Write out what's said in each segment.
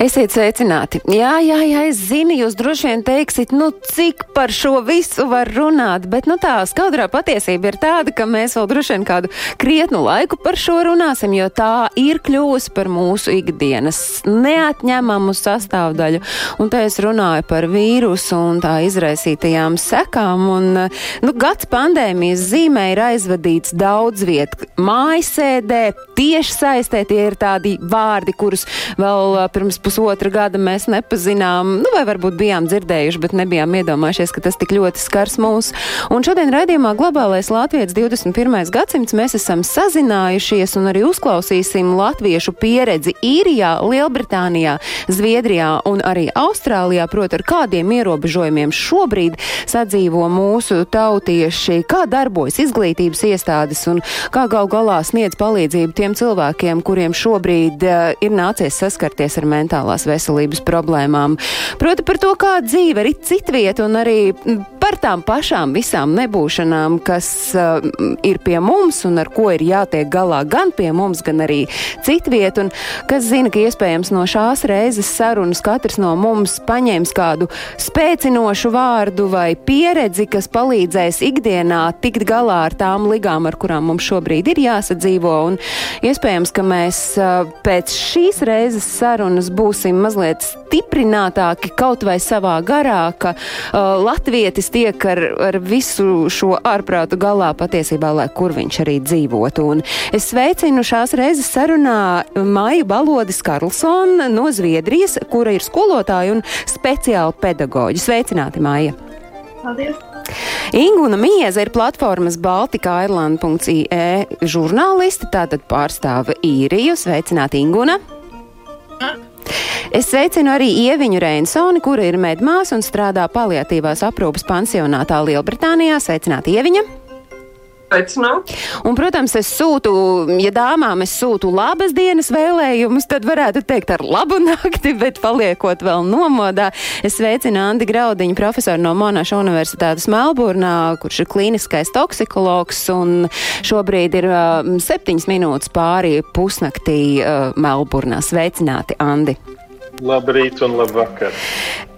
Esiet sveicināti. Jā, jā, jā, es zinu, jūs droši vien teiksiet, nu cik par šo visu var runāt, bet nu tā skaudrā patiesība ir tāda, ka mēs vēl droši vien kādu krietnu laiku par šo runāsim, jo tā ir kļuvusi par mūsu ikdienas neatņemamu sastāvdaļu. Un te es runāju par vīrusu un tā izraisītajām sekām. Un, nu, gads pandēmijas zīmē ir aizvadīts daudz vietu. Mājasēdē, tieši saistē tie ir tādi vārdi, kurus vēl pirms pusotra pusotra gada mēs nepazinām, nu, vai varbūt bijām dzirdējuši, bet nebijām iedomājušies, ka tas tik ļoti skars mūs. Un šodien raidījumā Globālais Latvijas 21. gadsimts mēs esam sazinājušies un arī uzklausīsim latviešu pieredzi Īrijā, Lielbritānijā, Zviedrijā un arī Austrālijā, proti ar kādiem ierobežojumiem šobrīd sadzīvo mūsu tautieši, kā darbojas izglītības iestādes un kā gal galā sniedz palīdzību tiem cilvēkiem, kuriem šobrīd uh, ir nācies saskarties ar mentālu mentālās veselības problēmām. Proti par to, kā dzīve ir citvieta un arī par tām pašām visām nebūšanām, kas uh, ir pie mums un ar ko ir jātiek galā gan pie mums, gan arī citviet. Un kas zina, ka iespējams no šās reizes sarunas katrs no mums paņēms kādu spēcinošu vārdu vai pieredzi, kas palīdzēs ikdienā tikt galā ar tām ligām, ar kurām mums šobrīd ir jāsadzīvo. Un iespējams, ka mēs uh, pēc šīs reizes sarunas būsim mazliet stiprinātāki kaut vai savā garā, ka uh, latvietis tiek ar, ar visu šo ārprātu galā patiesībā, lai kur viņš arī dzīvotu. Un es sveicinu šās reizes sarunā Maiju Balodis Karlsonu no Zviedrijas, kura ir skolotāja un speciāla pedagoģa. Sveicināti, Maija! Paldies! Ingūna Mieza ir platformas baltika.irland.ie žurnālisti, tātad pārstāva īriju. Sveicināti, Ingūna! Es sveicinu arī Ieviņu Reinsoni, kura ir medmās un strādā paliatīvās aprūpas pansionātā Lielbritānijā. Sveicināti, Ieviņa! Aicināt. Un, protams, es sūtu, ja dāmām es sūtu labas dienas vēlējumus, tad varētu teikt ar labu nakti, bet paliekot vēl nomodā. Es sveicinu Andi Graudiņu, profesoru no Monaša Universitātes Melburnā, kurš ir klīniskais toksikologs un šobrīd ir uh, septiņas minūtes pāri pusnaktī uh, Melburnā. Sveicināti, Andi! Labrīt un labvakar!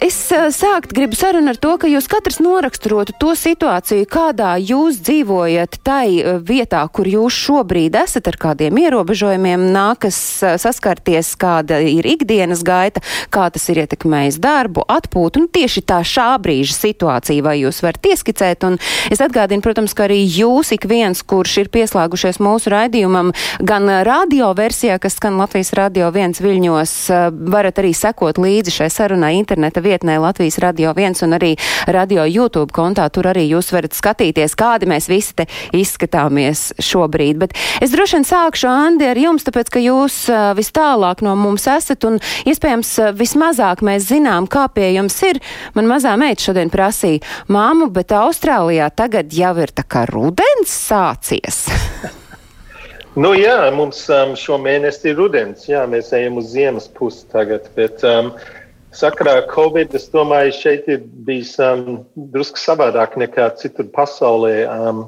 Es uh, sākt gribu sarunu ar to, ka jūs katrs noraksturotu to situāciju, kādā jūs dzīvojat tai vietā, kur jūs šobrīd esat ar kādiem ierobežojumiem, nākas uh, saskarties, kāda ir ikdienas gaita, kā tas ir ietekmējis darbu, atpūtu un tieši tā šā brīža situācija, vai jūs varat ieskicēt. Un es atgādinu, protams, ka arī jūs ik viens, kurš ir pieslēgušies mūsu raidījumam, gan radio versijā, kas skan Latvijas radio viens viļņos, varat arī sekot līdzi šai sarunai interneta vietnē Latvijas Radio 1 un arī Radio YouTube kontā. Tur arī jūs varat skatīties, kādi mēs visi te izskatāmies šobrīd. Bet es droši vien sākšu, Andi, ar jums, tāpēc, ka jūs vis tālāk no mums esat un iespējams vismazāk mēs zinām, kā pie jums ir. Man mazā meita šodien prasīja, māmu, bet Austrālijā tagad jau ir tā kā rudens sācies. Nu, jā, mums um, šo mēnesi ir rudens. Jā, mēs ejam uz ziemas pusi tagad. Bet, um, Sakarā ar Covid, es domāju, šeit ir bijis um, drusku savādāk nekā citur pasaulē. Um,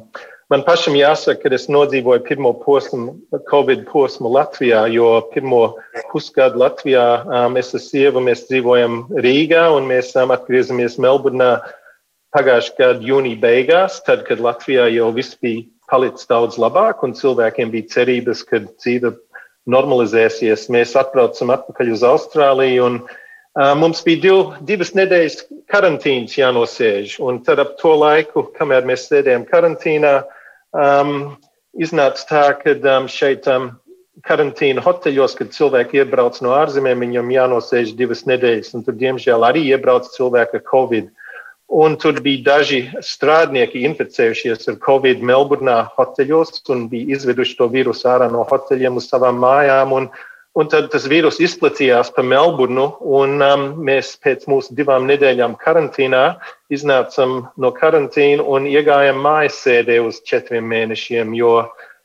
man pašam jāsaka, ka es nodzīvoju pirmo posmu, Covid posmu Latvijā, jo pirmo pusgadu Latvijā um, es ar sievu mēs dzīvojam Rīgā un mēs um, atgriezamies Melburnā pagājušā gada jūnija beigās, tad, kad Latvijā jau viss bija palicis daudz labāk un cilvēkiem bija cerības, ka dzīve normalizēsies. Mēs atbraucam atpakaļ uz Austrāliju un Mums bija div, divas nedēļas karantīnas jānosēž, un tad ap to laiku, kamēr mēs sēdējām karantīnā, um, iznāca tā, ka um, šeit um, karantīna hoteļos, kad cilvēki iebrauc no ārzemēm, viņam jānosēž divas nedēļas, un tur, diemžēl, arī iebrauc cilvēki ar covid. Un tur bija daži strādnieki inficējušies ar covid Melburnā hoteļos un bija izveduši to vīrusu ārā no hoteļiem uz savām mājām. Un, uh, Un tad tas vīrus izplatījās pa Melburnu, un um, mēs pēc mūsu divām nedēļām karantīnā iznācām no karantīna un iegājām mājas sēdē uz četriem mēnešiem, jo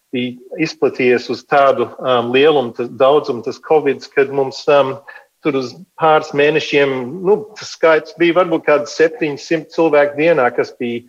bija izplatījies uz tādu um, lielumu, tas, daudzumu, tas Covid, kad mums um, tur uz pāris mēnešiem, nu, tas skaits bija varbūt kāds 700 cilvēku dienā, kas bija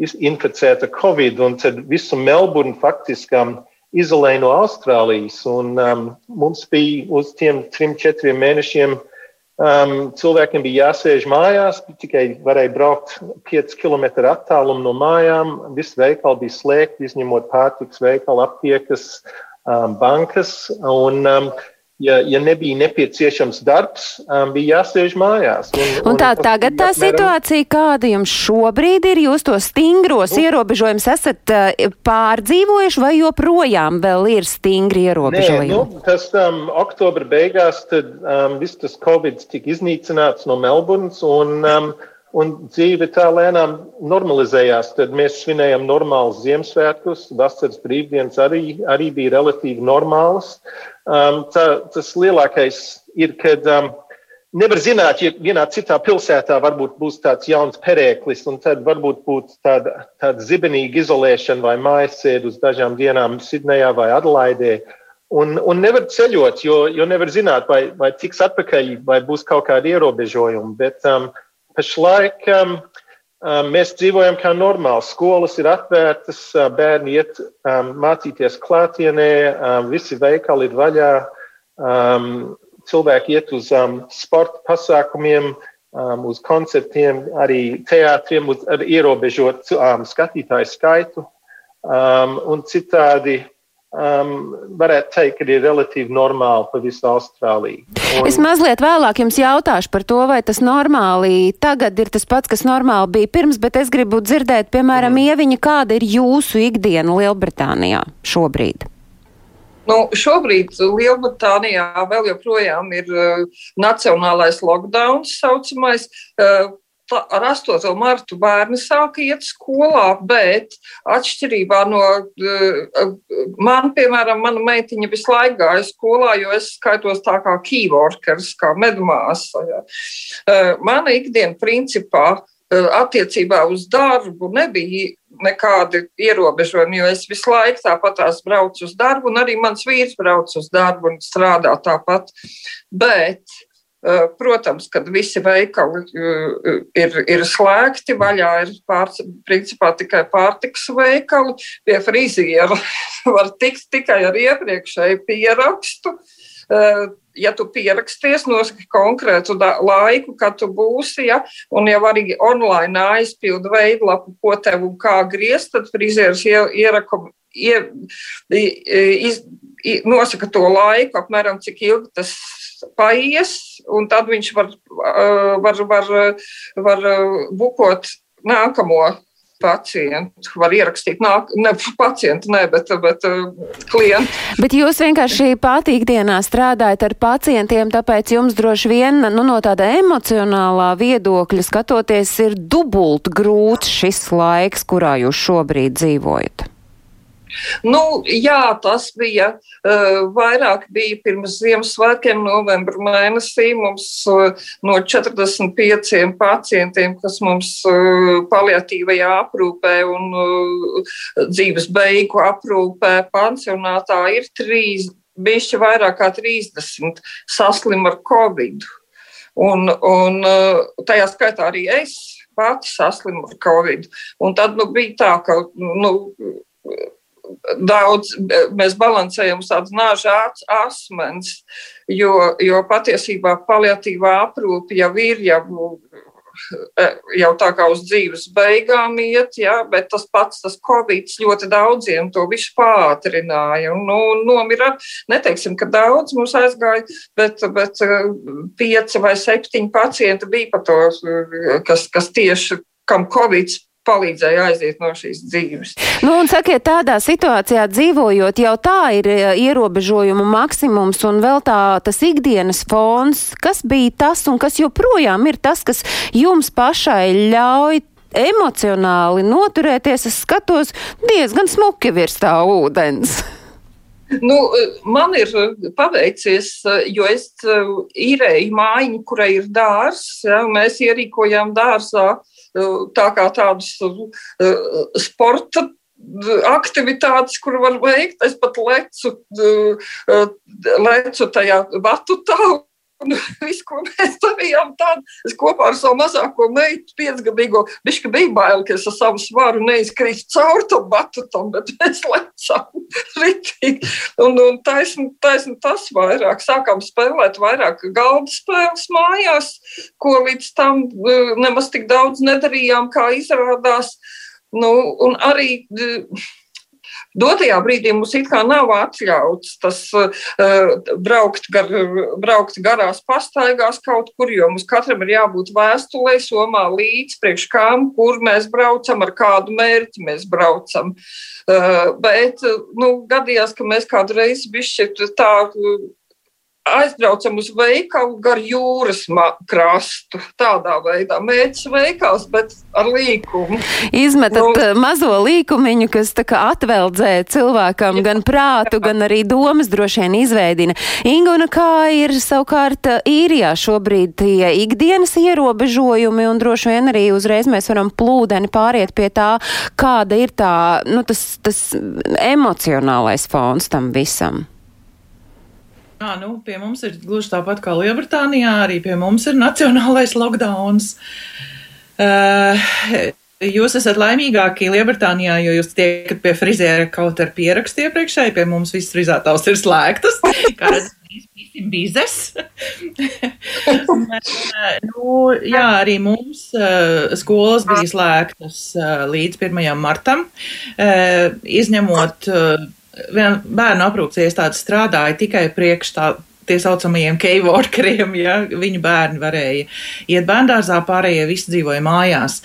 inficēta Covid, un tad visu Melburnu faktiski um, izolēja no Austrālijas. Un, um, mums bija uz tiem trim, četriem mēnešiem um, cilvēkiem bija jāsēž mājās, tikai varēja braukt 5 km attālumu no mājām. Viss veikali bija slēgti, izņemot pārtiks veikalu, aptiekas, um, bankas. Un, um, ja, ja nebija nepieciešams darbs, um, bija jāsēž mājās. Un, un, un tā un, tagad tā apmēram... situācija, kāda jums šobrīd ir, jūs to stingros nu, ierobežojumus esat uh, pārdzīvojuši vai joprojām vēl ir stingri ierobežojumi? Nē, nu, tas um, oktobra beigās, tad um, viss tas Covid tika iznīcināts no Melburnas un um, Un dzīve tā lēnām normalizējās. Tad mēs svinējām normālus Ziemassvētkus, vasaras brīvdienas arī, arī bija relatīvi normālas. Um, tā, tas lielākais ir, kad um, nevar zināt, ja vienā citā pilsētā varbūt būs tāds jauns perēklis, un tad varbūt būs tāda, tāda zibenīga izolēšana vai mājasēde uz dažām dienām Sidnejā vai Adelaidē. Un, un nevar ceļot, jo, jo nevar zināt, vai, vai tiks atpakaļ, vai būs kaut kādi ierobežojumi. Bet, um, Pašlaik um, um, mēs dzīvojam kā normāli. Skolas ir atvērtas, uh, bērni iet um, mācīties klātienē, um, visi veikali ir vaļā, um, cilvēki iet uz um, sporta pasākumiem, um, uz koncertiem, arī teātriem, ar ierobežot um, skatītāju skaitu um, un citādi um, varētu teikt, ka ir relatīvi normāli pa visu Austrāliju. Un... Es mazliet vēlāk jums jautāšu par to, vai tas normāli tagad ir tas pats, kas normāli bija pirms, bet es gribu dzirdēt, piemēram, mm. Ieviņa, kāda ir jūsu ikdiena Lielbritānijā šobrīd? Nu, šobrīd Lielbritānijā vēl joprojām ir uh, nacionālais lockdown, saucamais. Uh, ar 8. martu bērni sāka iet skolā, bet atšķirībā no uh, man, piemēram, mana meitiņa visu laiku gāja skolā, jo es skaitos tā kā keyworkers, kā medmāsa. Ja. Uh, mana ikdiena principā uh, attiecībā uz darbu nebija nekādi ierobežojumi, jo es visu laiku tāpat braucu uz darbu, un arī mans vīrs brauc uz darbu un strādā tāpat. Bet Eh, protams, kad visi veikali eh, ir, ir slēgti, vaļā ir pār, principā tikai pārtiks veikali. Pie friziera var tikt tikai ar iepriekšēju pierakstu. Eh, ja tu pieraksties, nosaki konkrētu laiku, kad tu būsi, ja, un jau arī online aizpildi veidlapu, ko tev un kā griezt, tad frizieris ierako, ie, iz, nosaka to laiku, apmēram cik ilgi tas paies, un tad viņš var, var, var, var bukot nākamo pacientu. Var ierakstīt, nāk, ne pacientu, ne, bet, bet klientu. Bet jūs vienkārši pati ikdienā strādājat ar pacientiem, tāpēc jums droši vien nu, no tāda emocionālā viedokļa skatoties ir dubult grūts šis laiks, kurā jūs šobrīd dzīvojat. Nu, jā, tas bija uh, vairāk bija pirms Ziemassvētkiem, novembra mēnesī. Mums uh, no 45 pacientiem, kas mums uh, paliatīvajā aprūpē un uh, dzīves beigu aprūpē pansionātā ir trīs, bišķi vairāk kā 30 saslim ar Covid. Un, un uh, tajā skaitā arī es pati saslimu ar Covid. Un tad nu, bija tā, ka nu, daudz mēs balansējam uz tādas nāža asmens, jo, jo patiesībā paliatīvā aprūpe jau ir, jau, jau tā kā uz dzīves beigām iet, ja, bet tas pats, tas Covid ļoti daudziem to visu pātrināja. Un, nu, nomira, neteiksim, ka daudz mums aizgāja, bet, bet pieci vai septiņi pacienti bija pa to, kas, kas tieši kam Covid palīdzēja aiziet no šīs dzīves. Nu, un sakiet, tādā situācijā dzīvojot, jau tā ir e, ierobežojumu maksimums un vēl tā tas ikdienas fons, kas bija tas un kas joprojām ir tas, kas jums pašai ļauj emocionāli noturēties, es skatos diezgan smuki virs tā ūdens. Nu, man ir paveicies, jo es īrēju mājiņu, kurai ir dārzs. Ja, mēs ierīkojām dārzā tā kā tādus sporta aktivitātes, kur var veikt. Es pat lecu, lecu tajā batutā Un viss, ko mēs darījām, tad es kopā ar savu mazāko meitu, piecgadīgo, bišķi bija bail, ka es ar savu svaru neizkrītu caur tam batutam, bet mēs lecām ritīgi. Un, un taisni, taisni tas vairāk. Sākām spēlēt vairāk galda spēles mājās, ko līdz tam eh, nemaz tik daudz nedarījām, kā izrādās. Nu, un arī Dotajā brīdī mums it kā nav atļauts tas uh, braukt, gar, braukt garās pastaigās kaut kur, jo mums katram ir jābūt vēstulē, somā līdz priekš kām, kur mēs braucam, ar kādu mērķi mēs braucam. Uh, bet, nu, gadījās, ka mēs kādu reizi bišķi tā aizbraucam uz veikalu gar jūras krastu. Tādā veidā mērķis veikals, bet ar līkumu. Izmetat nu, eh, mazo līkumiņu, kas tā kā atveldzē cilvēkam gan prātu, gan arī domas droši vien izveidina. Inguna, kā ir savukārt eh, īrijā šobrīd tie ikdienas ierobežojumi un droši vien arī uzreiz mēs varam plūdeni pāriet pie tā, kāda ir tā, nu, tas, tas emocionālais fons tam visam. Jā, nu, pie mums ir gluži tāpat kā Lielbritānijā, arī pie mums ir nacionālais lockdown. Uh, Jūs esat laimīgākie Lielbritānijā, jo jūs tiekat pie friziera kaut ar pierakstu iepriekšēji, pie mums viss frizētājs ir slēgtas. Bizes. nu, jā, arī mums uh, skolas bija slēgtas uh, līdz 1. martam, uh, izņemot uh, bērnu aprūpas iestādes strādāja tikai priekš tā, tie saucamajiem keyworkeriem, ja viņu bērni varēja iet bērndārzā, pārējie visi dzīvoja mājās.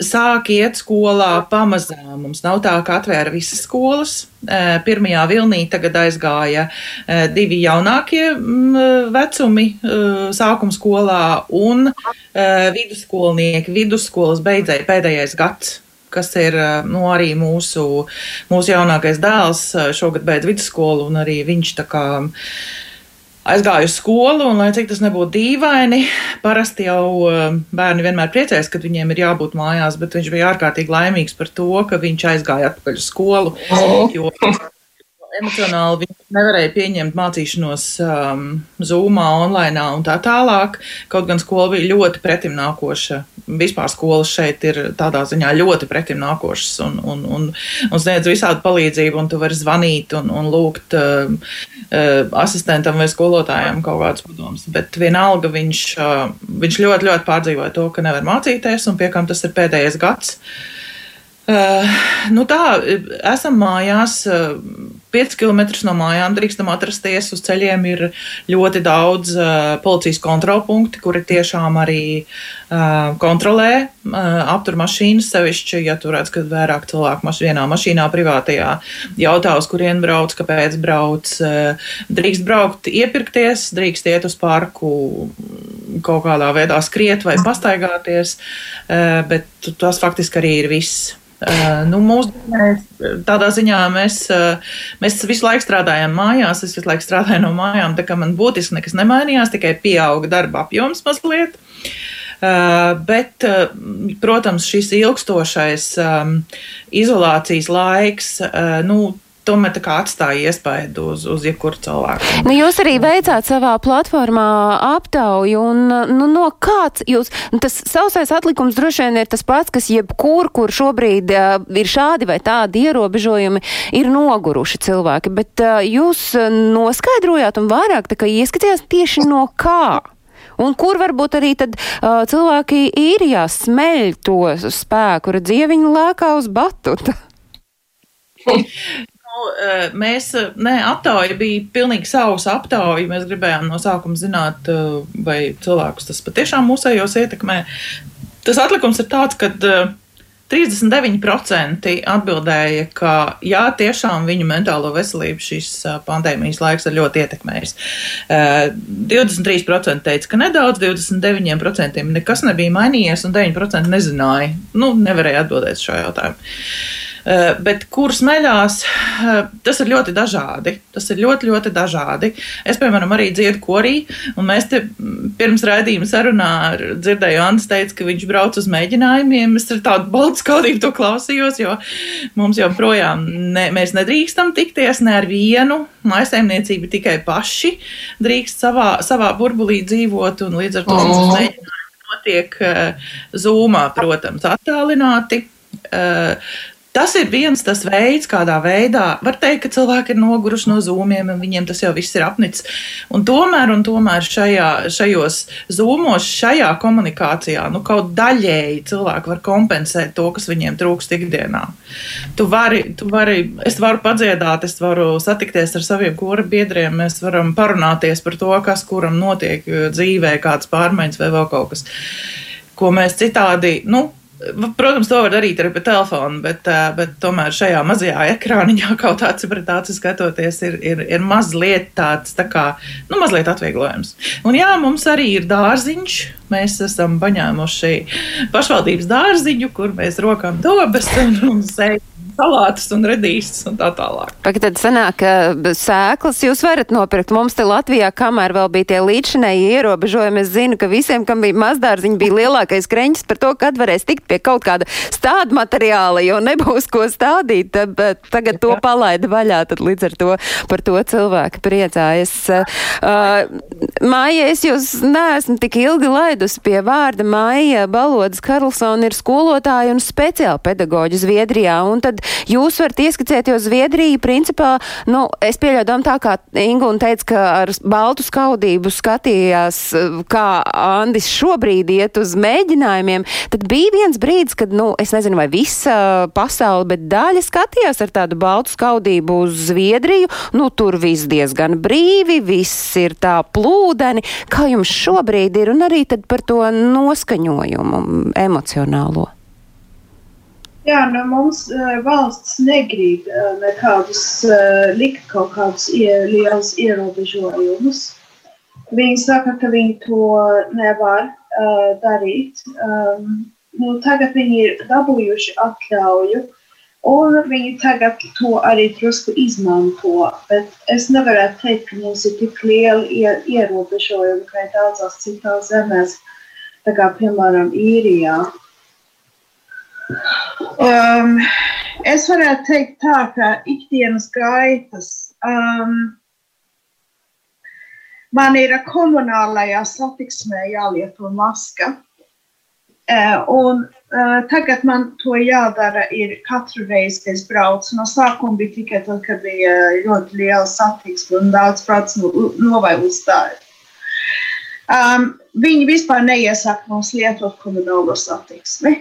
Sāk iet skolā pamazām. Mums nav tā, ka atvēra visas skolas. Pirmajā vilnī tagad aizgāja divi jaunākie mm, vecumi sākuma skolā un vidusskolnieki, vidusskolas beidzēja pēdējais gads kas ir nu, arī mūsu, mūsu jaunākais dēls. Šogad beidz vidusskolu, un arī viņš tā kā aizgāju uz skolu, un, lai cik tas nebūtu dīvaini, parasti jau bērni vienmēr priecājas, kad viņiem ir jābūt mājās, bet viņš bija ārkārtīgi laimīgs par to, ka viņš aizgāja atpakaļ uz skolu. Jo emocionāli viņi nevarēja pieņemt mācīšanos um, Zoomā, online un tā tālāk. Kaut gan skola bija ļoti pretimnākoša. Vispār skolas šeit ir tādā ziņā ļoti pretimnākošas un, un, un, un sniedz visādu palīdzību, un tu vari zvanīt un, un lūgt uh, uh, asistentam vai skolotājiem kaut kādus padomus. Bet vienalga viņš, uh, viņš ļoti, ļoti pārdzīvoja to, ka nevar mācīties, un pie kam tas ir pēdējais gads. Uh, nu tā, esam mājās. Uh, 5 km no mājām drīkstam atrasties. Uz ceļiem ir ļoti daudz uh, policijas kontrolpunkti, kuri tiešām arī uh, kontrolē, uh, aptur mašīnas. Sevišķi, ja tur redz, ka vairāk cilvēku maš vienā mašīnā, privātajā, jautā, uz kurien brauc, kāpēc brauc. Uh, drīkst braukt, iepirkties, drīkst iet uz parku, kaut kādā veidā skriet vai pastaigāties, uh, bet tas faktiski arī ir viss. Uh, nu, mūsdienās tādā ziņā mēs, uh, mēs visu laiku strādājam mājās, es visu laiku strādāju no mājām, tā kā man būtiski nekas nemainījās, tikai pieauga darba apjoms mazliet. Uh, bet, protams, šis ilgstošais um, izolācijas laiks, nu, tomēr tā kā atstāja iespaidu uz, uz jebkuru cilvēku. Nu, jūs arī veicāt savā platformā aptauju, un nu, no kāds jūs, nu, tas sausais atlikums droši vien ir tas pats, kas jebkur, kur šobrīd uh, ir šādi vai tādi ierobežojumi, ir noguruši cilvēki, bet uh, jūs noskaidrojāt un vairāk tā kā ieskatījās tieši no kā? Un kur varbūt arī tad uh, cilvēki īrijā smeļ to spēku, redz ieviņu lēkā uz batuta? Eh, mēs, eh, nē, aptauja bija pilnīgi savs aptauja. Mēs gribējām no sākuma zināt, eh, vai cilvēkus tas patiešām mūsējos ietekmē. Tas atlikums ir tāds, ka 39% atbildēja, ka jā, tiešām viņu mentālo veselību šīs pandēmijas laiks ir ļoti ietekmējis. 23% teica, ka nedaudz, 29% nekas nebija mainījies, un 9% nezināja, nu, nevarēja atbildēt šo jautājumu. Uh, bet kur smeļās, uh, tas ir ļoti dažādi. Tas ir ļoti, ļoti dažādi. Es, piemēram, arī dziedu korī, un mēs te pirms raidījuma sarunā dzirdēju, Ants teica, ka viņš brauc uz mēģinājumiem. Es ar tādu baltu skaudību to klausījos, jo mums joprojām ne, mēs nedrīkstam tikties ne ar vienu. Maisaimniecība tikai paši drīkst savā, savā burbulī dzīvot, un līdz ar to mums oh. mēģinājumi notiek uh, zūmā, protams, attālināti. Uh, Tas ir viens tas veids, kādā veidā var teikt, ka cilvēki ir noguruši no zūmiem, un viņiem tas jau viss ir apnicis. Un tomēr, un tomēr šajā, šajos zūmos, šajā komunikācijā, nu, kaut daļēji cilvēki var kompensēt to, kas viņiem trūkst ikdienā. Tu vari, tu vari, es varu padziedāt, es varu satikties ar saviem kora biedriem, mēs varam parunāties par to, kas kuram notiek dzīvē, kādas pārmaiņas vai vēl kaut kas ko mēs citādi, nu, Protams, to var darīt arī pa telefonu, bet, bet tomēr šajā mazajā ekrāniņā kaut pret acu skatoties ir, ir, ir mazliet tāds, tā kā, nu, mazliet atvieglojums. Un jā, mums arī ir dārziņš. Mēs esam paņēmuši pašvaldības dārziņu, kur mēs rokām dobes un, un sēžam salātus un redīstus un tā tālāk. Pagaid, tad sanāk, ka sēklas jūs varat nopirkt. Mums te Latvijā, kamēr vēl bija tie līdšanēji ierobežojumi, es zinu, ka visiem, kam bija mazdārziņi, bija lielākais kreņķis par to, kad varēs tikt pie kaut kāda stāda materiāla, jo nebūs ko stādīt, bet tagad to palaida vaļā, tad līdz ar to par to cilvēki priecājas. Uh, Māja, es jūs neesmu tik ilgi laidusi pie vārda. Māja Balodas Karlsona ir skolotāja un speciāla pedagoģa Zviedrijā, un tad jūs varat ieskicēt, jo Zviedrija, principā, nu, es pieļauju tā, kā Ingun teica, ka ar baltu skaudību skatījās, kā Andis šobrīd iet uz mēģinājumiem, tad bija viens brīdis, kad, nu, es nezinu, vai visa pasaule, bet daļa skatījās ar tādu baltu skaudību uz Zviedriju, nu, tur viss diezgan brīvi, viss ir tā plūdeni. Kā jums šobrīd ir, un arī tad par to noskaņojumu emocionālo? Jā, nu mums uh, valsts negrib uh, nekādus uh, likt kaut kādus ie, lielus ierobežojumus. Viņi saka, ka viņi to nevar uh, darīt. Um, nu, tagad viņi ir dabūjuši atļauju, un viņi tagad to arī drusku izmanto. Bet es nevaru teikt, ka mums ir tik lieli ie, ierobežojumi kā daudzās citās zemēs, tā kā piemēram īrijā. Um, es varētu teikt tā, ka ikdienas gaitas um, man ir komunālajā satiksmē jālieto maska. Uh, un uh, tagad man to jādara ir katru reizi, kad es braucu. No sākuma bija tikai tad, kad bija ļoti liela satiksme un daudz brauc no, no vai uzstāja. Um, viņi vispār neiesaka mums lietot komunālo satiksmi.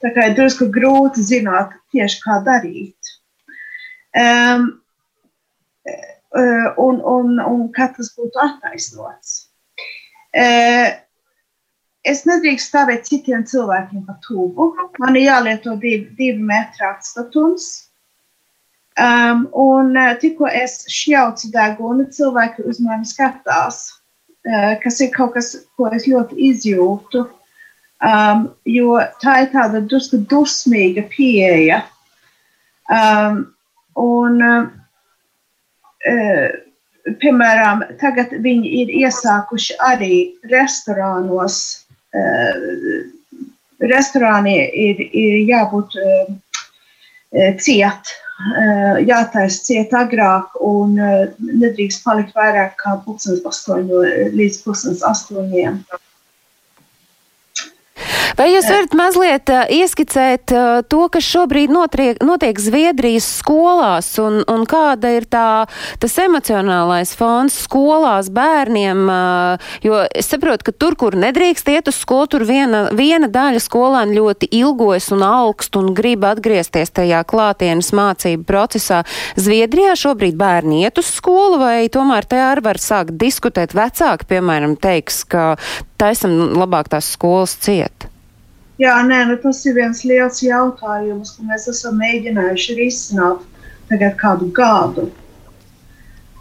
Tā kā ir drusku grūti zināt tieši, kā darīt. Um, un, un, un kā tas būtu attaisnots. Uh, es nedrīkstu stāvēt citiem cilvēkiem pa tuvu. Man ir jālieto divi, divi metri atstatums. Um, un uh, tikko es šjaucu degunu, cilvēki uz mani skatās, uh, kas ir kaut kas, ko es ļoti izjūtu. Um, jo tā ir tāda drusku dusmīga pieeja. Um, un, uh, piemēram, tagad viņi ir iesākuši arī restorānos. Uh, restorāni ir, ir jābūt uh, ciet, uh, jātaisa ciet agrāk un uh, nedrīkst palikt vairāk kā pusdienas astoņu līdz pusdienas astoņiem. Vai jūs varat mazliet uh, ieskicēt uh, to, kas šobrīd notiek, notiek Zviedrijas skolās un, un kāda ir tā, tas emocionālais fons skolās bērniem, jo es saprotu, ka tur, kur nedrīkst iet uz skolu, tur viena, viena daļa skolēni ļoti ilgojas un augst un grib atgriezties tajā klātienes mācību procesā. Zviedrijā šobrīd bērni iet uz skolu vai tomēr te arī var sākt diskutēt vecāki, piemēram, teiks, ka taisam labāk tās skolas ciet? Jā, nē, nu tas ir viens liels jautājums, ko mēs esam mēģinājuši risināt tagad kādu gadu.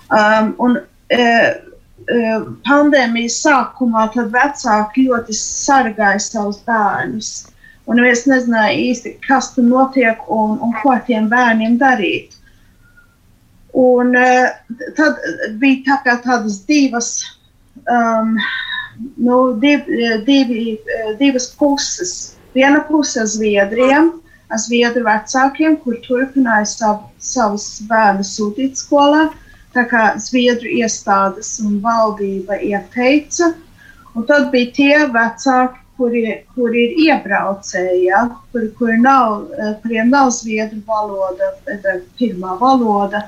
Um, un, e, e, pandēmijas sākumā vecāki ļoti sargāja savus bērnus. Un es nezināju īsti, kas tur notiek un, un ko tiem bērniem darīt. Un uh, tad bija tā kā tādas divas, um, nu, div, divi, divas puses. Viena puse Zviedrijam, Zviedru vecākiem, kur turpināja savu, savus bērnus sūtīt skolā. Tā kā Zviedru iestādes un valdība ieteica, un tad bija tie vecāki, kuri, kuri ir iebraucēji, ja, kuri, kuri nav, kuriem nav Zviedru valoda, pirmā valoda,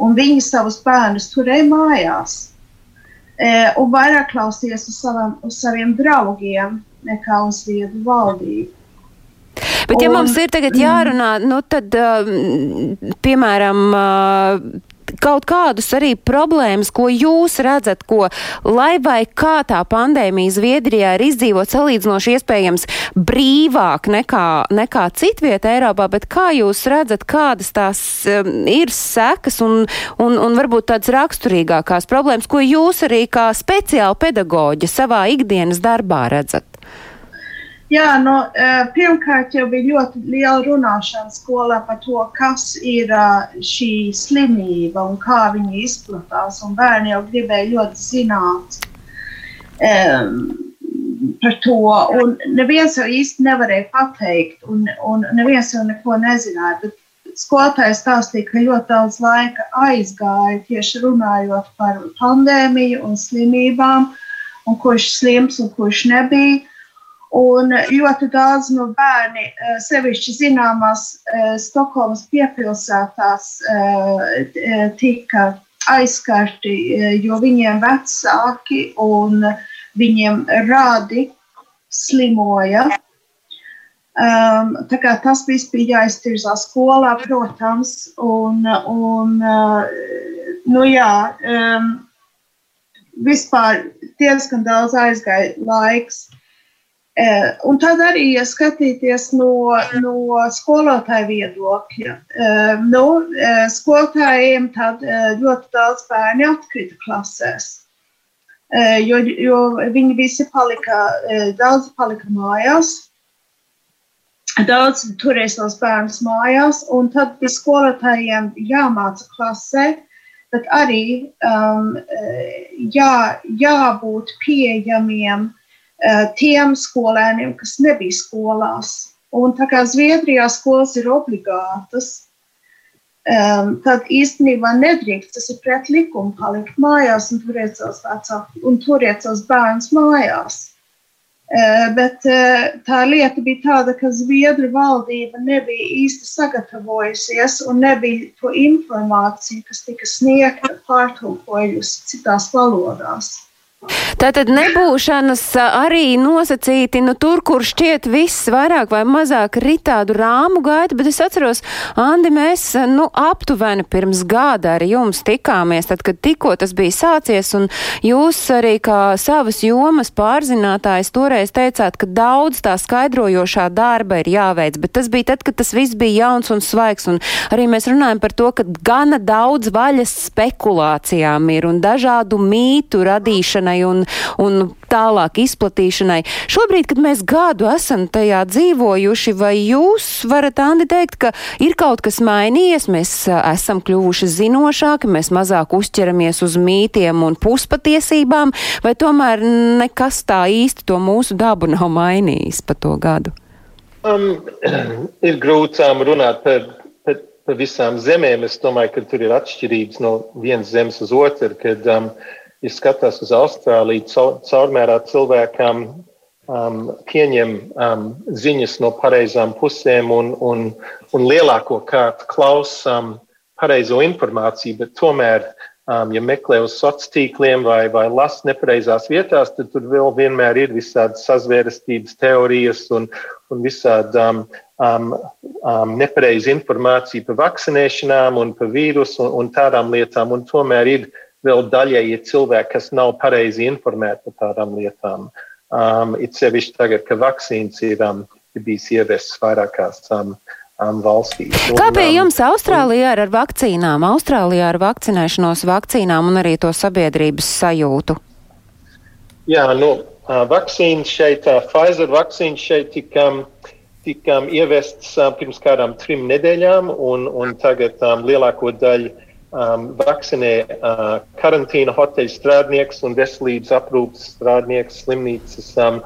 un viņi savus bērnus turēja mājās. Un vairāk klausījās uz, savam, uz saviem draugiem nekā uz Zviedru valdību. Bet, ja un, mums ir tagad jārunā, nu tad, piemēram, kaut kādus arī problēmas, ko jūs redzat, ko lai vai kā tā pandēmija Zviedrijā ir izdzīvot salīdzinoši iespējams brīvāk nekā, nekā citvieta Eiropā, bet kā jūs redzat, kādas tās um, ir sekas un, un, un varbūt tādas raksturīgākās problēmas, ko jūs arī kā speciāla pedagoģa savā ikdienas darbā redzat? Jā, no, eh, pirmkārt jau bija ļoti liela runāšana skolā par to, kas ir eh, šī slimība un kā viņa izplatās. Bērni jau gribēja ļoti zināt um, par to, un neviens jau īsti nevarēja pateikt, un, un neviens jau neko nezināja. Bet skolotājs stāstīja, ka ļoti daudz laika aizgāja tieši runājot par pandēmiju un slimībām, un kurš slims un kurš nebija. Un ļoti daudz no bērni, eh, sevišķi zināmās eh, Stokholmas piepilsētās, eh, tika aizskarti, jo viņiem vecāki un viņiem rādi slimoja. Um, tā kā tas viss bija jāiztirzā skolā, protams, un, un uh, nu jā, um, vispār diezgan daudz aizgāja laiks. Eh, un tad arī, ja skatīties no, no skolotāja viedokļa, eh, nu, eh, skolotājiem tad ļoti daudz bērni atkrita klasēs. Jo, jo viņi visi palika, daudz palika mājās, daudz turēja savus bērnus mājās, un tad bija skolotājiem jāmāca klasē, bet arī um, jā, jābūt pieejamiem Eh, tiem skolēniem, kas nebija skolās. Un tā kā Zviedrijā skolas ir obligātas, tad īstenībā nedrīkst, tas ir pret likumu, palikt mājās un turēt savus vecākus un turēt savus bērnus mājās. Uh, bet uh, tā lieta bija tāda, ka Zviedru valdība nebija īsti sagatavojusies un nebija to informāciju, kas tika sniegta pārtulkojusi citās valodās. Tātad nebūšanas arī nosacīti, nu tur, kur šķiet viss vairāk vai mazāk ritādu rāmu gaita, bet es atceros, Andi, mēs, nu, aptuveni pirms gada ar jums tikāmies, tad, kad tikko tas bija sācies, un jūs arī kā savas jomas pārzinātājs toreiz teicāt, ka daudz tā skaidrojošā darba ir jāveic, bet tas bija tad, kad tas viss bija jauns un svaigs, un arī mēs runājam par to, ka gana daudz vaļas spekulācijām ir un dažādu mītu radīšanai izplatīšanai un, un tālāk izplatīšanai. Šobrīd, kad mēs gadu esam tajā dzīvojuši, vai jūs varat, Andi, teikt, ka ir kaut kas mainījies, mēs esam kļuvuši zinošāki, mēs mazāk uzķeramies uz mītiem un puspatiesībām, vai tomēr nekas tā īsti to mūsu dabu nav mainījis pa to gadu? Um, ir grūti um, runāt par, par, par visām zemēm. Es domāju, ka tur ir atšķirības no vienas zemes uz otru. Kad, um, ja skatās uz Austrāliju, caurmērā cilvēkam um, pieņem um, ziņas no pareizām pusēm un, un, un lielāko kārtu klausām pareizo informāciju, bet tomēr, um, ja meklē uz sociāliem tīkliem vai, vai lasa nepareizās vietās, tad tur vēl vienmēr ir visādas sazvērestības teorijas un, un visādi um, um, um, nepareiza informācija par vakcinēšanām un par vīrusu un, un tādām lietām. Un tomēr ir vēl daļai ir cilvēki, kas nav pareizi informēti par tādām lietām. Um, it sevišķi tagad, ka vakcīnas ir, um, ir bijis ievestas vairākās um, um, valstīs. Kā bija um, jums Austrālijā ar vakcīnām, Austrālijā ar vakcinēšanos vakcīnām un arī to sabiedrības sajūtu? Jā, nu, uh, vakcīnas šeit, uh, Pfizer vakcīnas šeit tika um, tika um, ievests um, pirms kādām trim nedēļām, un, un tagad um, lielāko daļu um, vakcinē uh, karantīna hoteļu strādnieks un veselības aprūpas strādnieks, slimnīcas um,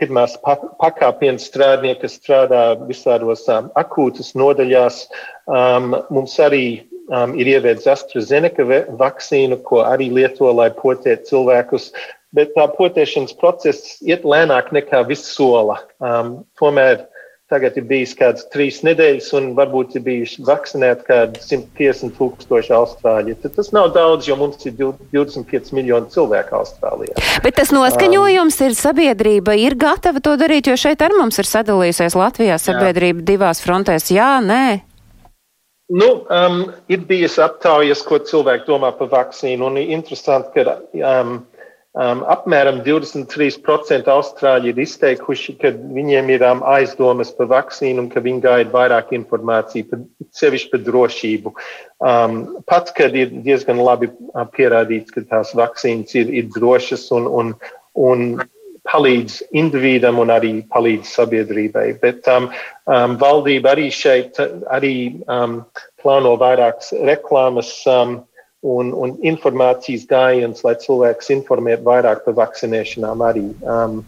pirmās pakāpienas strādnieki, kas strādā visādos um, akūtas nodaļās. Um, mums arī um, ir ieviets AstraZeneca vakcīnu, ko arī lieto, lai potētu cilvēkus. Bet tā potēšanas process iet lēnāk nekā viss sola. Um, tomēr Tagad ir bijis kāds trīs nedēļas, un varbūt ir bijuši vakcinēti kādi 150 tūkstoši austrāļi. Tad tas nav daudz, jo mums ir 25 miljoni cilvēku Austrālijā. Bet tas noskaņojums um, ir sabiedrība, ir gatava to darīt, jo šeit ar mums ir sadalījusies Latvijā sabiedrība jā. divās frontēs. Jā, nē. Nu, um, ir bijis aptaujas, ko cilvēki domā par vakcīnu, un ir interesanti, ka um, Um, apmēram 23% austrāļi ir izteikuši, ka viņiem ir um, aizdomas par vakcīnu un ka viņi gaida vairāk informāciju, par, sevišķi par drošību. Um, pat, kad ir diezgan labi uh, pierādīts, ka tās vakcīnas ir, ir drošas un, un, un palīdz individam un arī palīdz sabiedrībai. Bet um, um, valdība arī šeit arī um, plāno vairākas reklāmas. Um, un, un informācijas gājiens, lai cilvēks informētu vairāk par vakcinēšanām arī. Um,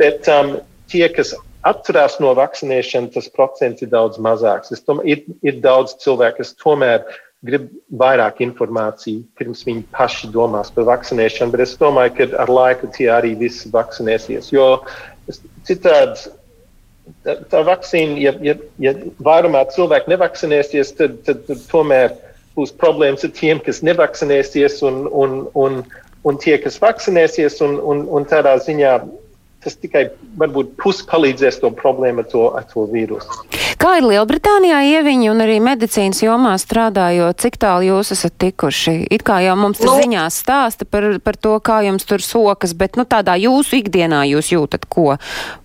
bet um, tie, kas atturās no vakcinēšanas, tas procents ir daudz mazāks. Es domāju, ir, ir daudz cilvēku, kas tomēr grib vairāk informāciju, pirms viņi paši domās par vakcinēšanu, bet es domāju, ka ar laiku tie arī visi vakcinēsies. Jo citādi tā, tā vakcīna, ja, ja, ja vairumā cilvēki nevakcinēsies, tad, tad, tad tomēr būs problēmas ar tiem, kas nevakcinēsies, un, un, un, un tie, kas vakcinēsies, un, un, un tādā ziņā tas tikai varbūt pus palīdzēs to problēmu ar to, ar to vīrusu. Kā ir Lielbritānijā ieviņi un arī medicīnas jomā strādājot, cik tālu jūs esat tikuši? It kā jau mums nu, ziņās stāsta par, par to, kā jums tur sokas, bet nu, tādā jūsu ikdienā jūs jūtat ko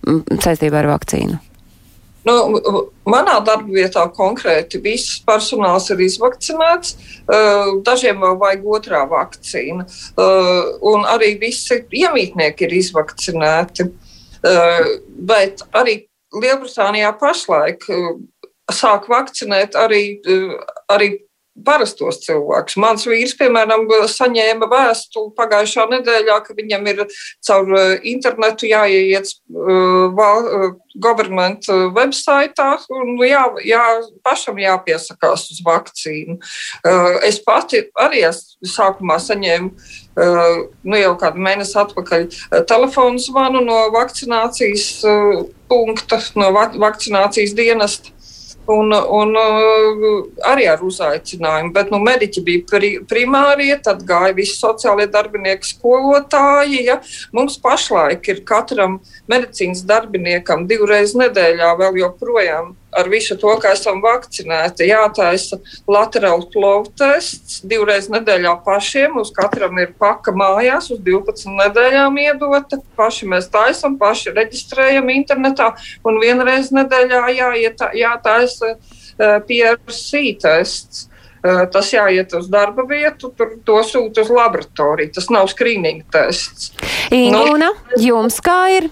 saistībā ar vakcīnu? Nu, manā darba vietā konkrēti viss personāls ir izvakcinēts, dažiem vēl vajag otrā vakcīna, un arī visi iemītnieki ir izvakcinēti. Bet arī Lielbritānijā pašlaik sāk vakcinēt arī, arī parastos cilvēkus. Mans vīrs, piemēram, saņēma vēstuli pagājušā nedēļā, ka viņam ir caur uh, internetu jāieiet uh, uh, government websaitā un jā, jā, pašam jāpiesakās uz vakcīnu. Uh, es pati arī es sākumā saņēmu uh, nu jau kādu mēnesi atpakaļ uh, telefonu zvanu no vakcinācijas punkta, no vakcinācijas dienesta un, un uh, arī ar uzaicinājumu. Bet nu, mediķi bija pri, primārie, tad gāja visi sociālie darbinieki, skolotāji. Ja. Mums pašlaik ir katram medicīnas darbiniekam divreiz nedēļā vēl joprojām ar visu to, ka esam vakcinēti, jātaisa laterāls plovu tests divreiz nedēļā pašiem. Uz katram ir paka mājās, uz 12 nedēļām iedota. Paši mēs taisam, paši reģistrējam internetā, un vienreiz nedēļā jāiet, jātaisa uh, PRC tests. Uh, tas jāiet uz darba vietu, tur to sūta uz laboratoriju. Tas nav skrīninga tests. Ingūna, nu, jums kā ir?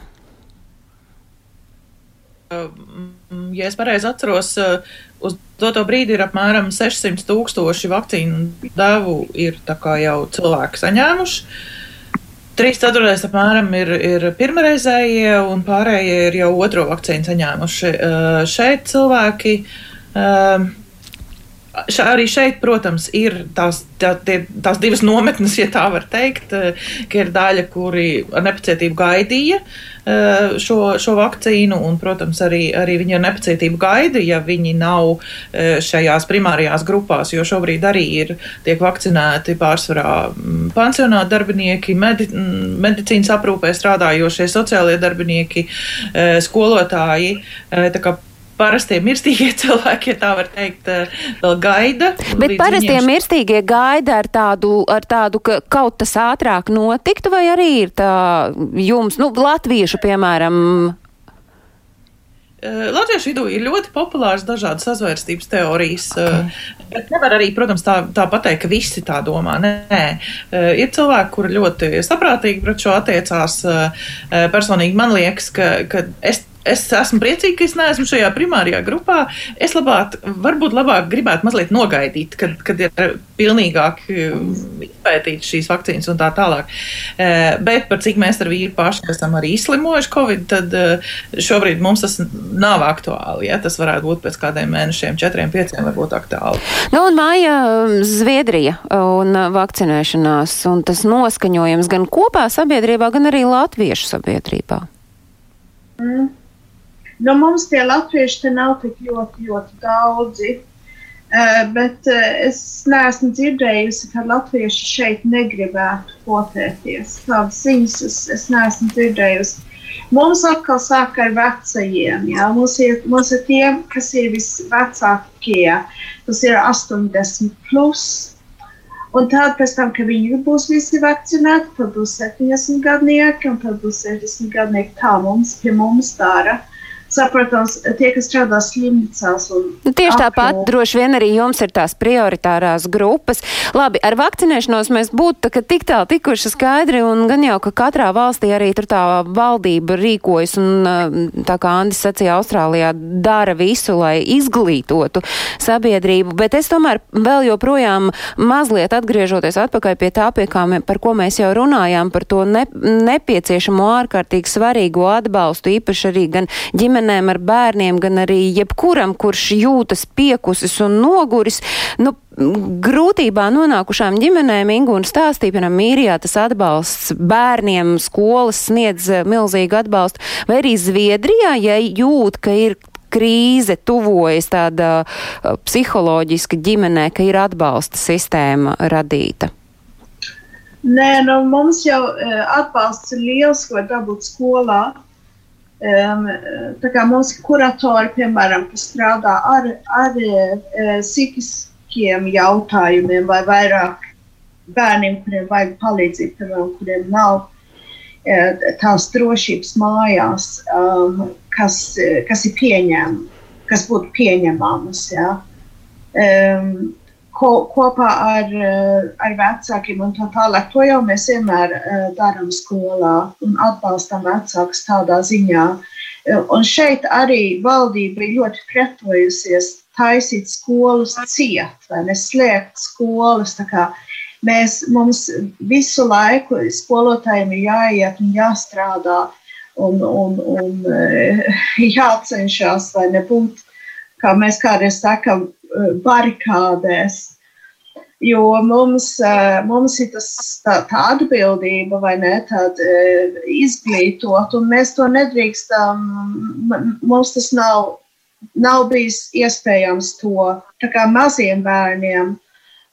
Um, ja es pareizi atceros, uh, uz doto brīdi ir apmēram 600 tūkstoši vakcīnu devu ir jau cilvēki saņēmuši. Trīs ceturtais apmēram ir, ir pirmreizējie, un pārējie ir jau otro vakcīnu saņēmuši. Uh, šeit cilvēki Ša, arī šeit, protams, ir tās, tā, tie, tās divas nometnes, ja tā var teikt, eh, ka ir daļa, kuri ar nepacietību gaidīja eh, šo, šo vakcīnu, un, protams, arī, arī viņi ar nepacietību gaida, ja viņi nav eh, šajās primārajās grupās, jo šobrīd arī ir tiek vakcinēti pārsvarā mm, pansionāta darbinieki, medi, mm, medicīnas aprūpē strādājošie sociālie darbinieki, skolotāji. Tā kā parastie mirstīgie cilvēki, ja tā var teikt, eh, vēl gaida. Bet parastie viņiem... mirstīgie gaida ar tādu, ar tādu, ka kaut tas ātrāk notiktu, vai arī ir tā jums, nu, latviešu, piemēram, eh, Latviešu vidū ir ļoti populāras dažādas sazvērstības teorijas, eh, bet nevar arī, protams, tā, tā pateikt, ka visi tā domā. Nē, ir cilvēki, kuri ļoti saprātīgi pret šo attiecās. Personīgi man liekas, ka, ka es es esmu priecīga, ka es neesmu šajā primārajā grupā. Es labāk, varbūt labāk gribētu mazliet nogaidīt, kad, kad ir pilnīgāk um, izpētīts šīs vakcīnas un tā tālāk. Uh, bet par cik mēs ar vīru paši esam arī izslimojuši Covid, tad uh, šobrīd mums tas nav aktuāli. Ja? Tas varētu būt pēc kādiem mēnešiem, četriem, pieciem, varbūt aktuāli. Nu, un māja um, Zviedrija un vakcinēšanās un tas noskaņojums gan kopā sabiedrībā, gan arī latviešu sabiedrībā. Mm. Nu, mums tie latvieši te nav tik ļoti, ļoti daudzi. Uh, bet uh, es neesmu dzirdējusi, ka latvieši šeit negribētu potēties. Tādas ziņas es, es neesmu dzirdējusi. Mums atkal sāk ar vecajiem. Jā. Mums, ir, mums ir tie, kas ir visvecākie. Tas ir 80 plus. Un tad, tam, kad viņi būs visi vakcinēti, tad būs 70 gadnieki un tad būs 60 gadnieki. Tā mums pie mums dara saprotams, tie, kas strādā slimnīcās. Nu, tieši tāpat aplo. droši vien arī jums ir tās prioritārās grupas. Labi, ar vakcinēšanos mēs būtu tā, tik tālu tikuši skaidri, un gan jau, ka katrā valstī arī tur tā valdība rīkojas, un tā kā Andis sacīja, Austrālijā dara visu, lai izglītotu sabiedrību, bet es tomēr vēl joprojām mazliet atgriežoties atpakaļ pie tā, pie kā, mē, par ko mēs jau runājām, par to ne, nepieciešamo ārkārtīgi svarīgo atbalstu, īpaši arī gan ģimenes ģimenēm ar bērniem, gan arī jebkuram, kurš jūtas piekusis un noguris. Nu, grūtībā nonākušām ģimenēm Ingūna stāstīja, piemēram, Mīrijā tas atbalsts bērniem, skolas sniedz eh, milzīgu atbalstu, vai arī Zviedrijā, ja jūt, ka ir krīze tuvojas tāda uh, psiholoģiska ģimenē, ka ir atbalsta sistēma radīta? Nē, nu, mums jau uh, atbalsts ir liels, ko dabūt skolā. Um, tā kā mums ir kuratori, piemēram, kas strādā ar, ar uh, psihiskiem jautājumiem vai vairāk bērniem, kuriem vajag palīdzību, piemēram, kuriem nav uh, tās drošības mājās, um, kas, kas ir pieņēmami, kas būtu pieņemamas. Ja? Um, ko, kopā ar, eh, ar vecākiem un tā tālāk. To jau mēs vienmēr uh, darām skolā un atbalstam vecākus tādā ziņā. Uh, un šeit arī valdība ir ļoti pretojusies taisīt skolas ciet, vai neslēgt skolas. Mēs, mums visu laiku skolotājiem ir jāiet un jāstrādā un, un, un jācenšas, vai nebūt, kā mēs kādreiz sakām, barikādēs. Jo mums, mums ir tas, tā, tā atbildība, vai ne, tāda izglītot, un mēs to nedrīkstam, mums tas nav, nav bijis iespējams to, tā kā maziem bērniem,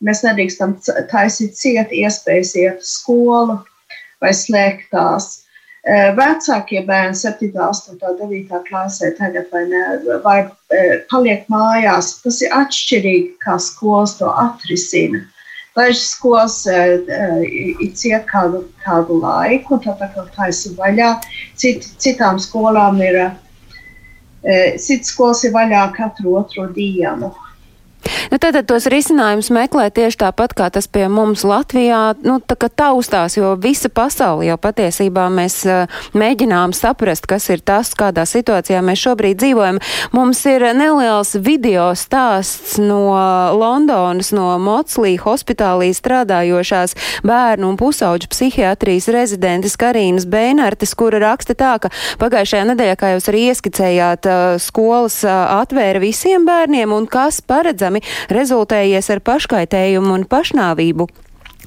mēs nedrīkstam taisīt ciet iespējas iet uz skolu vai slēgt tās. Vecākie bērni, 7, 8, 9 klasē, tagad vai, ne, vai paliek mājās, tas ir atšķirīgi, kā skolas to atrisina. Dažas skolas ir ciet kādu, kādu laiku, tad tā taisa vaļā. Cit, citām skolām ir, citas skolas ir vaļā katru otro dienu. Nu, tātad tos risinājumus meklē tieši tāpat, kā tas pie mums Latvijā, nu, tā kā taustās, jo visa pasaule jau patiesībā mēs uh, mēģinām saprast, kas ir tas, kādā situācijā mēs šobrīd dzīvojam. Mums ir neliels video stāsts no Londonas, no Motslī hospitālī strādājošās bērnu un pusauģu psihiatrijas rezidentes Karīnas Beinartes, kura raksta tā, ka pagājušajā nedēļā, kā jūs arī ieskicējāt, uh, skolas uh, atvēra visiem bērniem un kas paredzami rezultējies ar paškaitējumu un pašnāvību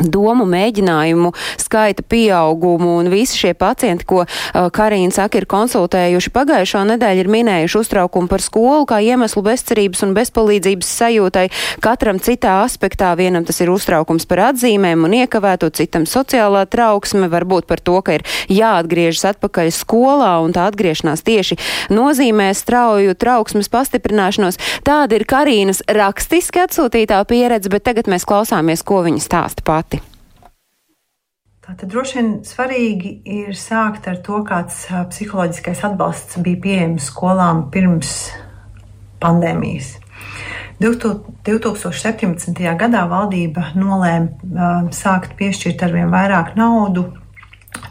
domu mēģinājumu skaita pieaugumu un visi šie pacienti, ko uh, Karīna saka, ir konsultējuši pagājušo nedēļu, ir minējuši uztraukumu par skolu kā iemeslu bezcerības un bezpalīdzības sajūtai. Katram citā aspektā vienam tas ir uztraukums par atzīmēm un iekavēto, citam sociālā trauksme, varbūt par to, ka ir jāatgriežas atpakaļ skolā un tā atgriešanās tieši nozīmē strauju trauksmes pastiprināšanos. Tāda ir Karīnas rakstiski atsūtītā pieredze, bet tagad mēs klausāmies, ko viņa stāsta pati. Tātad droši vien svarīgi ir sākt ar to, kāds psiholoģiskais atbalsts bija pieejams skolām pirms pandēmijas. 2017. gadā valdība nolēma sākt piešķirt arvien vairāk naudu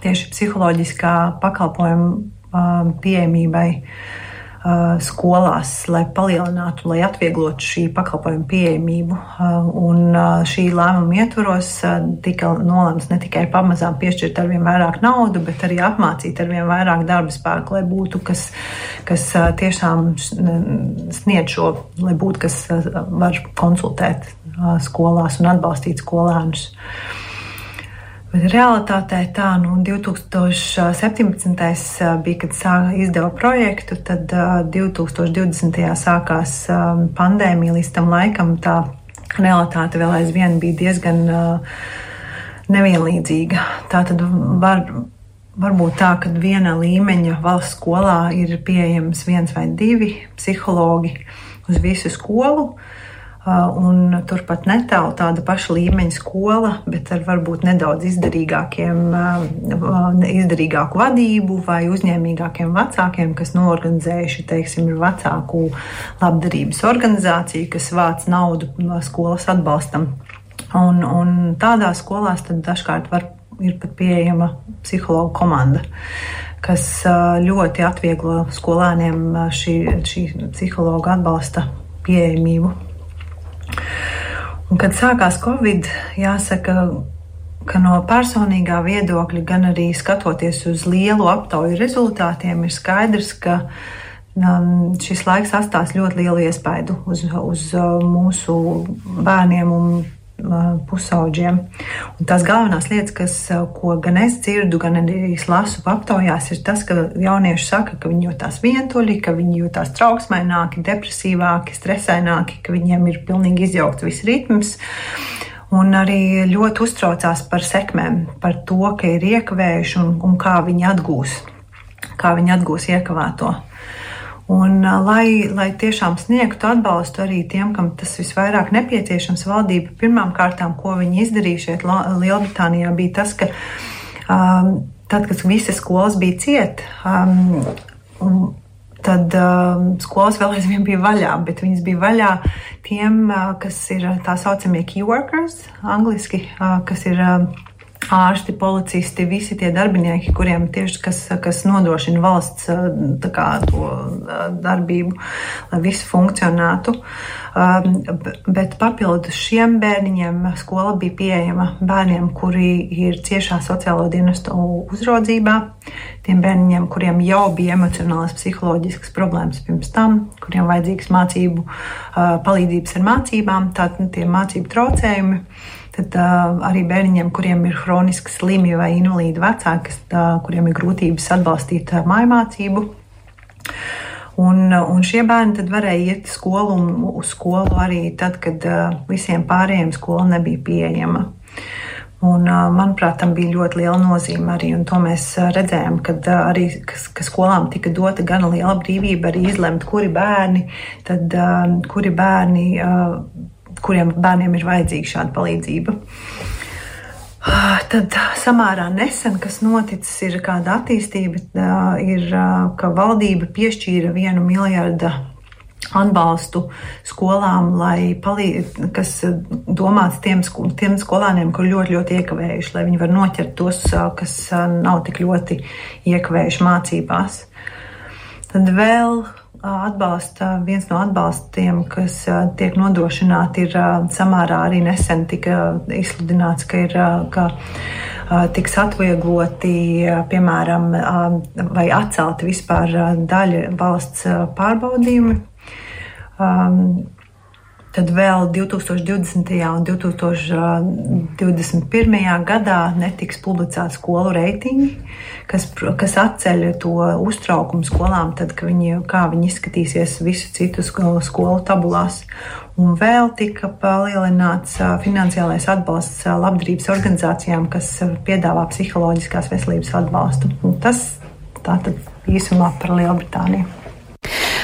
tieši psiholoģiskā pakalpojuma pieejamībai skolās, lai palielinātu, lai atvieglotu šī pakalpojuma pieejamību. Un šī lēmuma ietvaros tika nolēmts ne tikai pamazām piešķirt ar vien vairāk naudu, bet arī apmācīt ar vien vairāk darba spēku, lai būtu kas, kas tiešām sniedz šo, lai būtu kas var konsultēt skolās un atbalstīt skolēnus. Bet realitātē tā, nu, 2017. bija, kad sāka izdeva projektu, tad 2020. sākās pandēmija līdz tam laikam. Tā realitāte vēl aizvien bija diezgan nevienlīdzīga. Tā tad var, var būt tā, ka viena līmeņa valsts skolā ir pieejams viens vai divi psihologi uz visu skolu. Uh, un turpat netālu tāda paša līmeņa skola, bet ar varbūt nedaudz izdarīgāku vadību vai uzņēmīgākiem vecākiem, kas norganizējuši, teiksim, ir vecāku labdarības organizācija, kas vāc naudu no skolas atbalstam. Un, un tādās skolās dažkārt var, ir pat pieejama psihologa komanda kas ļoti atvieglo skolēniem šī, šī psihologa atbalsta pieejamību. Un, kad sākās Covid, jāsaka, ka no personīgā viedokļa, gan arī skatoties uz lielu aptauju rezultātiem, ir skaidrs, ka šis laiks atstās ļoti lielu iespaidu uz, uz uh, mūsu bērniem un pusauģiem. Un tās galvenās lietas, kas, ko gan es dzirdu, gan arī lasu aptaujās, ir tas, ka jaunieši saka, ka viņi jūtas vientuļi, ka viņi jūtas trauksmaināki, depresīvāki, stresaināki, ka viņiem ir pilnīgi izjaukts viss ritms. Un arī ļoti uztraucās par sekmēm, par to, ka ir iekavējuši un, un kā viņi atgūs, kā viņi atgūs iekavēto. Un, lai, lai tiešām sniegtu atbalstu arī tiem, kam tas visvairāk nepieciešams, valdība pirmām kārtām, ko viņi izdarīja šeit Lielbritānijā, bija tas, ka um, tad, kad visas skolas bija ciet, um, tad um, skolas vēl aizvien bija vaļā, bet viņas bija vaļā tiem, uh, kas ir tā saucamie key workers, angliski, uh, kas ir. Uh, ārsti, policisti, visi tie darbinieki, kuriem tieši kas, kas nodrošina valsts kā, to darbību, lai viss funkcionētu. Bet papildus šiem bērniņiem skola bija pieejama bērniem, kuri ir ciešā sociālo dienestu uzraudzībā, tiem bērniņiem, kuriem jau bija emocionālas, psiholoģiskas problēmas pirms tam, kuriem vajadzīgas mācību palīdzības ar mācībām, tātad tie mācību traucējumi tad uh, arī bērniņiem, kuriem ir hroniski slimi vai invalīdi vecāki, uh, kuriem ir grūtības atbalstīt uh, mājmācību. Un, un šie bērni varēja iet skolu un uz skolu arī tad, kad uh, visiem pārējiem skola nebija pieejama. Un, manuprāt, tam bija ļoti liela nozīme arī. To mēs redzējām, kad arī ka skolām tika dota gan liela brīvība arī izlemt, kuri bērni, tad, kuri bērni kuriem bērniem ir vajadzīga šāda palīdzība. Ah, tad samērā nesen, kas noticis, ir kāda attīstība, ir, ka valdība piešķīra vienu miljardu atbalstu skolām, lai palīdz, kas domāts tiem, tiem skolāniem, kur ļoti, ļoti iekavējuši, lai viņi var noķert tos, kas nav tik ļoti iekavējuši mācībās. Tad vēl atbalsta, viens no atbalstiem, kas tiek nodrošināti, ir samērā arī nesen tika izsludināts, ka ir, ka tiks atviegloti, piemēram, vai atcelti vispār daļa valsts pārbaudījumi. Tad vēl 2020. un 2021. gadā netiks publicēti skolu reitingi, kas, kas atceļ to uztraukumu skolām, tad, viņi, kā viņi izskatīsies visu citu skolu, tabulās. Un vēl tika palielināts finansiālais atbalsts labdarības organizācijām, kas piedāvā psiholoģiskās veselības atbalstu. Un tas tātad īsumā par Lielbritāniju.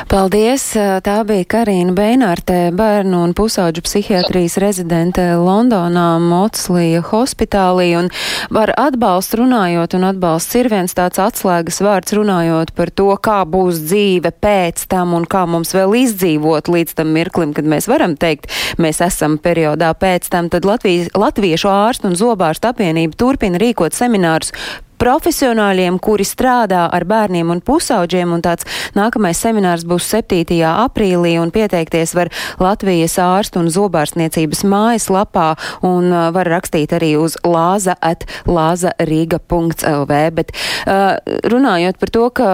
Paldies! Tā bija Karina Beinārte, bērnu un pusauģu psihiatrijas rezidente Londonā, Motslija hospitālī. Un par atbalstu runājot, un atbalsts ir viens tāds atslēgas vārds runājot par to, kā būs dzīve pēc tam un kā mums vēl izdzīvot līdz tam mirklim, kad mēs varam teikt, mēs esam periodā pēc tam. Tad Latvijas, Latviešu ārstu un zobārstu apvienība turpina rīkot seminārus profesionāļiem, kuri strādā ar bērniem un pusauģiem, un tāds nākamais seminārs būs 7. aprīlī, un pieteikties var Latvijas ārstu un zobārstniecības mājaslapā, un uh, var rakstīt arī uz lāza at lāzarīga.lv, bet uh, runājot par to, ka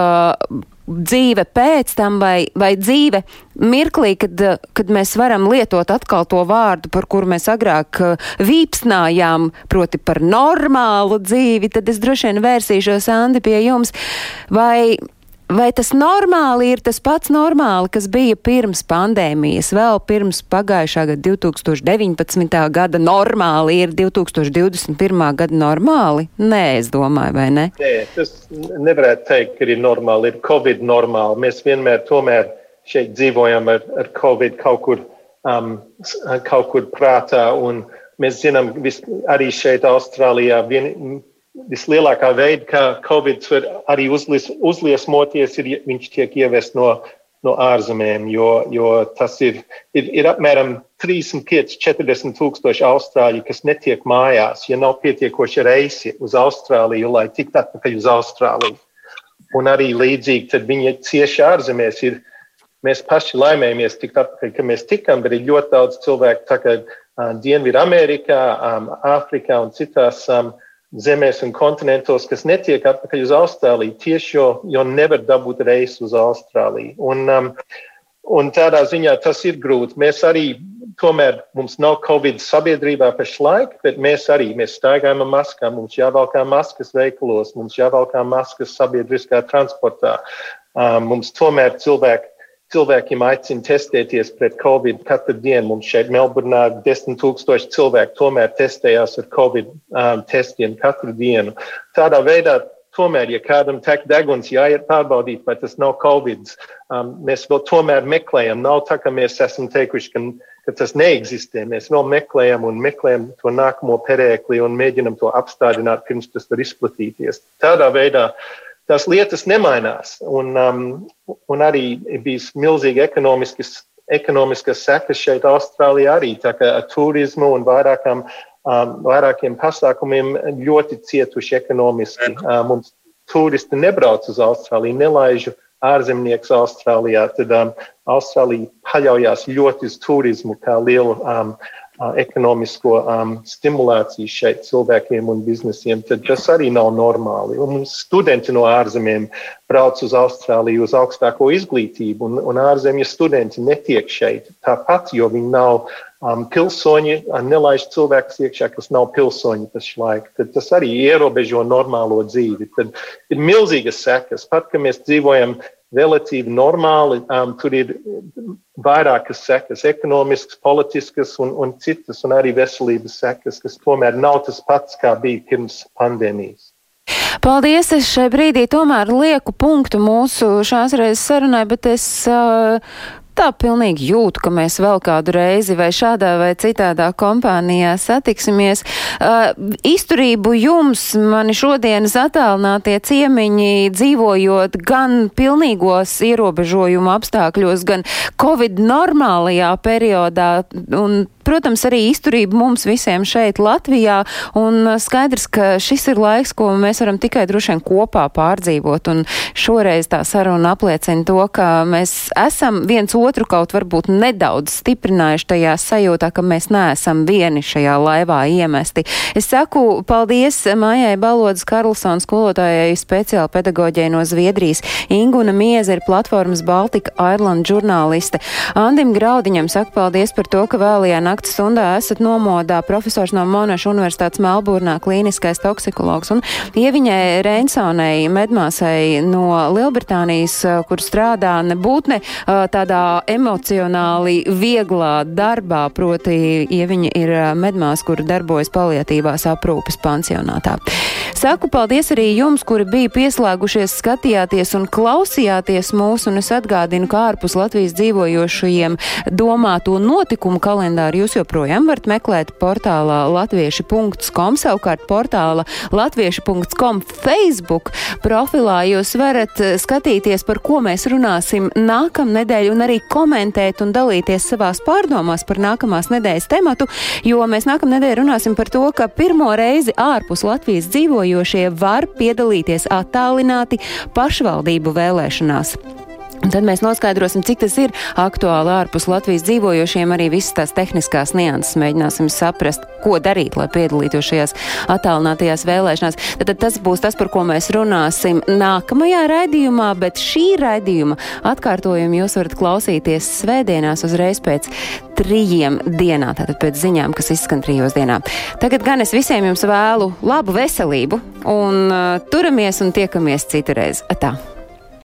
dzīve pēc tam vai, vai dzīve mirklī, kad, kad mēs varam lietot atkal to vārdu, par kuru mēs agrāk uh, vīpsnājām, proti par normālu dzīvi, tad es droši vien vērsīšos, Andi, pie jums. Vai Vai tas normāli ir tas pats normāli, kas bija pirms pandēmijas, vēl pirms pagājušā gada 2019. gada normāli ir 2021. gada normāli? Nē, es domāju, vai ne? Nē, tas nevarētu teikt, ka ir normāli, ir Covid normāli. Mēs vienmēr tomēr šeit dzīvojam ar, ar Covid kaut kur, um, kaut kur prātā, un mēs zinām, vis, arī šeit Austrālijā vien, vislielākā veida, kā Covid var arī uzlies, uzliesmoties, ir viņš tiek ievest no, no ārzemēm, jo, jo tas ir, ir, ir apmēram 35-40 tūkstoši austrāļu, kas netiek mājās, ja nav pietiekoši reisi uz Austrāliju, lai tiktu atpakaļ uz Austrāliju. Un arī līdzīgi, tad viņi cieši ārzemēs ir. Mēs paši laimējamies tikt atpakaļ, ka mēs tikām, bet ir ļoti daudz cilvēku, tā kā uh, Dienvidu Amerikā, um, Āfrikā un citās um, zemēs un kontinentos, kas netiek atpakaļ uz Austrāliju, tieši jo, jo nevar dabūt reisu uz Austrāliju. Un, um, un tādā ziņā tas ir grūti. Mēs arī, tomēr mums nav Covid sabiedrībā pašlaik, bet mēs arī mēs staigājam ar maskām, mums jāvalkā maskas veikalos, mums jāvalkā maskas sabiedriskā transportā. Um, mums tomēr cilvēki cilvēkiem aicina testēties pret covid katru dienu. Mums šeit Melburnā desmit tūkstoši cilvēku tomēr testējās ar covid um, testiem katru dienu. Tādā veidā tomēr, ja kādam tek deguns, jāiet pārbaudīt, vai tas nav covid. Um, mēs vēl tomēr meklējam. Nav tā, ka mēs esam teikuši, ka, ka tas neeksistē. Mēs vēl meklējam un meklējam to nākamo perēkli un mēģinam to apstādināt, pirms tas var izplatīties. Tādā veidā tās lietas nemainās. Un, um, un arī bija milzīgi ekonomiskas, ekonomiskas sekas šeit, Austrālijā arī. Ar turismu un vairākām, um, vairākiem pasākumiem ļoti cietuši ekonomiski. Um, mums turisti nebrauc uz Austrāliju, nelaižu ārzemnieks Austrālijā. Tad um, Austrālija paļaujas ļoti uz turismu kā lielu um, ekonomisko um, stimulāciju šeit cilvēkiem un biznesiem, tad tas arī nav normāli. Un mums studenti no ārzemēm brauc uz Austrāliju uz augstāko izglītību, un, un ārzemju studenti netiek šeit tāpat, jo viņi nav um, pilsoņi, nelaiž cilvēkus iekšā, kas nav pilsoņi pašlaik. Tad tas arī ierobežo normālo dzīvi. Tad ir milzīgas sekas. Pat, ka mēs dzīvojam relatīvi normāli. Um, tur ir vairākas sekas, ekonomiskas, politiskas un, un citas, un arī veselības sekas, kas tomēr nav tas pats, kā bija pirms pandēmijas. Paldies! Es šai brīdī tomēr lieku punktu mūsu šās reizes sarunai, bet es uh, tā pilnīgi jūtu, ka mēs vēl kādu reizi vai šādā vai citādā kompānijā satiksimies. Uh, izturību jums, mani šodienas attālinātie ciemiņi, dzīvojot gan pilnīgos ierobežojumu apstākļos, gan Covid normālajā periodā. Un Protams, arī izturība mums visiem šeit Latvijā, un skaidrs, ka šis ir laiks, ko mēs varam tikai droši vien kopā pārdzīvot, un šoreiz tā saruna apliecina to, ka mēs esam viens otru kaut varbūt nedaudz stiprinājuši tajā sajūtā, ka mēs neesam vieni šajā laivā iemesti. Es saku paldies Mājai Balodas Karlsons skolotājai speciāla pedagoģijai no Zviedrijas, Inguna Mieze ir platformas Baltika Ireland žurnāliste, Andim Graudiņam saku paldies par to, ka vēlajā naktas stundā esat nomodā profesors no Monaša Universitātes Melburnā, klīniskais toksikologs un Ieviņai Reinsonai, medmāsai no Lielbritānijas, kur strādā nebūtne tādā emocionāli vieglā darbā, proti Ieviņa ir medmās, kur darbojas paliatīvās aprūpes pansionātā. Saku paldies arī jums, kuri bija pieslēgušies, skatījāties un klausījāties mūs, un es atgādinu, kā ārpus Latvijas dzīvojošajiem domāto notikumu kalendāru jūs joprojām varat meklēt portālā latvieši.com, savukārt portāla latvieši.com Facebook profilā jūs varat skatīties, par ko mēs runāsim nākamnedēļ un arī komentēt un dalīties savās pārdomās par nākamās nedēļas tematu, jo mēs nākamnedēļ runāsim par to, ka pirmo reizi ārpus Latvijas dzīvojošie var piedalīties attālināti pašvaldību vēlēšanās. Un tad mēs noskaidrosim, cik tas ir aktuāli ārpus Latvijas dzīvojošiem, arī visas tās tehniskās nianses mēģināsim saprast, ko darīt, lai piedalītos šajās attālinātajās vēlēšanās. Tad, tad tas būs tas, par ko mēs runāsim nākamajā raidījumā, bet šī raidījuma atkārtojumu jūs varat klausīties svētdienās uzreiz pēc trījiem dienā, tātad pēc ziņām, kas izskan trijos dienā. Tagad gan es visiem jums vēlu labu veselību un uh, turamies un tiekamies citurreiz. Atā!